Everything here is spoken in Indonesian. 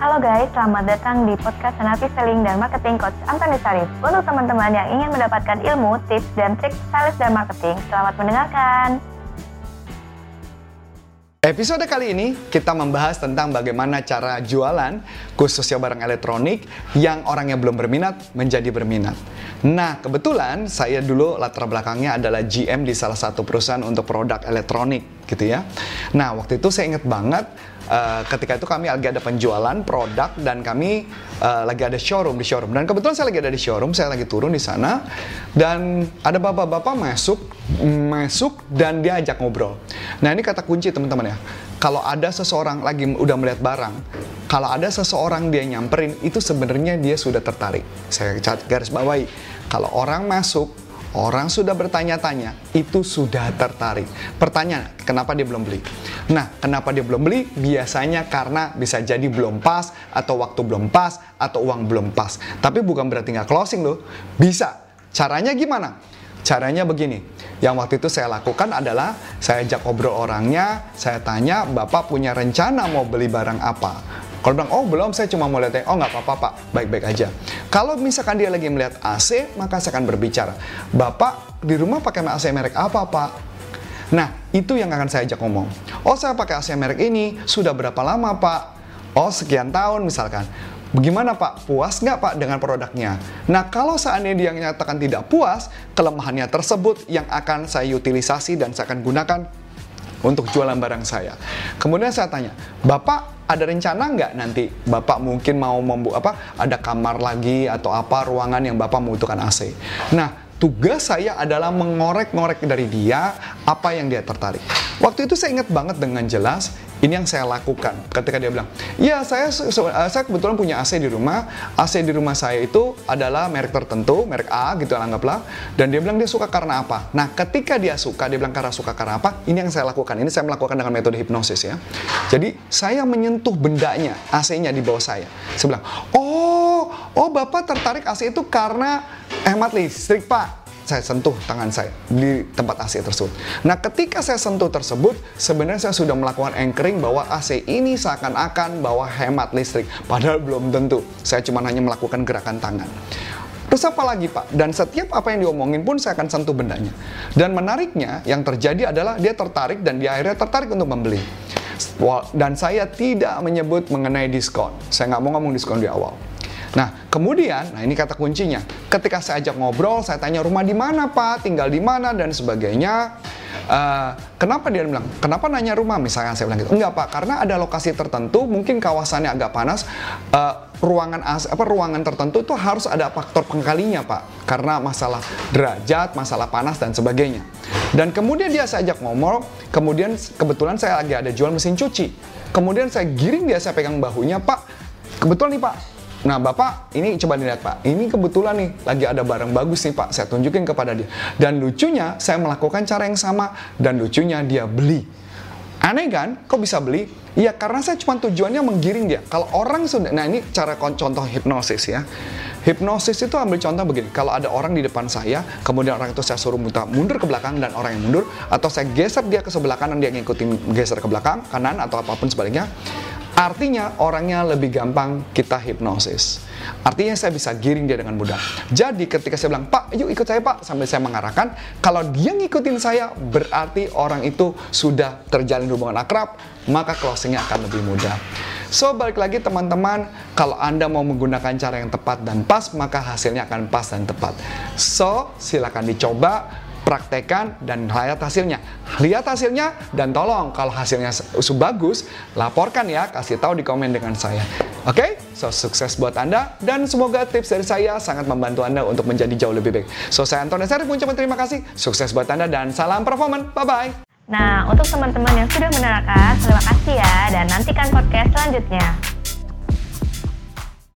Halo guys, selamat datang di podcast Senapi Selling dan Marketing Coach Antoni Sarif. Untuk teman-teman yang ingin mendapatkan ilmu, tips, dan trik sales dan marketing, selamat mendengarkan. Episode kali ini kita membahas tentang bagaimana cara jualan khususnya barang elektronik yang orangnya belum berminat menjadi berminat. Nah, kebetulan saya dulu latar belakangnya adalah GM di salah satu perusahaan untuk produk elektronik gitu ya. Nah, waktu itu saya ingat banget uh, ketika itu kami lagi ada penjualan produk dan kami uh, lagi ada showroom di showroom dan kebetulan saya lagi ada di showroom, saya lagi turun di sana dan ada bapak-bapak masuk masuk dan dia ajak ngobrol. Nah, ini kata kunci teman-teman ya. Kalau ada seseorang lagi udah melihat barang, kalau ada seseorang dia nyamperin, itu sebenarnya dia sudah tertarik. Saya garis bawahi. Kalau orang masuk, orang sudah bertanya-tanya, itu sudah tertarik. Pertanyaan, kenapa dia belum beli? Nah, kenapa dia belum beli? Biasanya karena bisa jadi belum pas, atau waktu belum pas, atau uang belum pas. Tapi bukan berarti nggak closing loh. Bisa. Caranya gimana? Caranya begini, yang waktu itu saya lakukan adalah saya ajak ngobrol orangnya, saya tanya, Bapak punya rencana mau beli barang apa? Kalau bilang, oh belum, saya cuma mau lihat, oh nggak apa-apa pak, baik-baik aja. Kalau misalkan dia lagi melihat AC, maka saya akan berbicara, Bapak di rumah pakai AC merek apa pak? Nah, itu yang akan saya ajak ngomong. Oh, saya pakai AC merek ini, sudah berapa lama pak? Oh, sekian tahun misalkan. Bagaimana Pak? Puas nggak Pak dengan produknya? Nah, kalau seandainya dia nyatakan tidak puas, kelemahannya tersebut yang akan saya utilisasi dan saya akan gunakan untuk jualan barang saya. Kemudian saya tanya, Bapak ada rencana nggak nanti Bapak mungkin mau membuat apa? Ada kamar lagi atau apa ruangan yang Bapak membutuhkan AC? Nah, tugas saya adalah mengorek-ngorek dari dia apa yang dia tertarik. Waktu itu saya ingat banget dengan jelas ini yang saya lakukan ketika dia bilang, ya saya eh, saya kebetulan punya AC di rumah. AC di rumah saya itu adalah merek tertentu, merek A gitu anggaplah. Dan dia bilang dia suka karena apa? Nah, ketika dia suka, dia bilang karena suka karena apa? Ini yang saya lakukan. Ini saya melakukan dengan metode hipnosis ya. Jadi saya menyentuh bendanya, AC-nya di bawah saya. Saya bilang, oh, oh bapak tertarik AC itu karena hemat listrik pak saya sentuh tangan saya di tempat AC tersebut. Nah, ketika saya sentuh tersebut, sebenarnya saya sudah melakukan anchoring bahwa AC ini seakan-akan bahwa hemat listrik, padahal belum tentu. Saya cuma hanya melakukan gerakan tangan. Terus apa lagi Pak? Dan setiap apa yang diomongin pun saya akan sentuh bendanya. Dan menariknya yang terjadi adalah dia tertarik dan dia akhirnya tertarik untuk membeli. Dan saya tidak menyebut mengenai diskon. Saya nggak mau ngomong diskon di awal. Nah, kemudian, nah ini kata kuncinya. Ketika saya ajak ngobrol, saya tanya rumah di mana Pak, tinggal di mana dan sebagainya. Uh, kenapa dia bilang? Kenapa nanya rumah? Misalnya saya bilang gitu. Enggak Pak, karena ada lokasi tertentu, mungkin kawasannya agak panas. Uh, ruangan as, apa ruangan tertentu itu harus ada faktor pengkalinya Pak, karena masalah derajat, masalah panas dan sebagainya. Dan kemudian dia saya ajak ngomong, kemudian kebetulan saya lagi ada jual mesin cuci. Kemudian saya giring dia, saya pegang bahunya, Pak. Kebetulan nih Pak, Nah Bapak, ini coba dilihat Pak, ini kebetulan nih lagi ada barang bagus nih Pak, saya tunjukin kepada dia. Dan lucunya, saya melakukan cara yang sama, dan lucunya dia beli. Aneh kan? Kok bisa beli? Ya karena saya cuma tujuannya menggiring dia. Kalau orang sudah, nah ini cara contoh hipnosis ya. Hipnosis itu ambil contoh begini, kalau ada orang di depan saya, kemudian orang itu saya suruh muter mundur ke belakang dan orang yang mundur, atau saya geser dia ke sebelah kanan, dia ngikutin geser ke belakang, kanan, atau apa pun sebaliknya, Artinya orangnya lebih gampang kita hipnosis. Artinya saya bisa giring dia dengan mudah. Jadi ketika saya bilang, Pak, yuk ikut saya Pak, sambil saya mengarahkan, kalau dia ngikutin saya, berarti orang itu sudah terjalin hubungan akrab, maka closingnya akan lebih mudah. So, balik lagi teman-teman, kalau Anda mau menggunakan cara yang tepat dan pas, maka hasilnya akan pas dan tepat. So, silakan dicoba praktekan dan lihat hasilnya. Lihat hasilnya dan tolong kalau hasilnya bagus, laporkan ya, kasih tahu di komen dengan saya. Oke, okay? so sukses buat Anda dan semoga tips dari saya sangat membantu Anda untuk menjadi jauh lebih baik. So saya Anton Desari mengucapkan terima kasih, sukses buat Anda dan salam performan. Bye bye. Nah, untuk teman-teman yang sudah menerangkan, terima kasih ya dan nantikan podcast selanjutnya.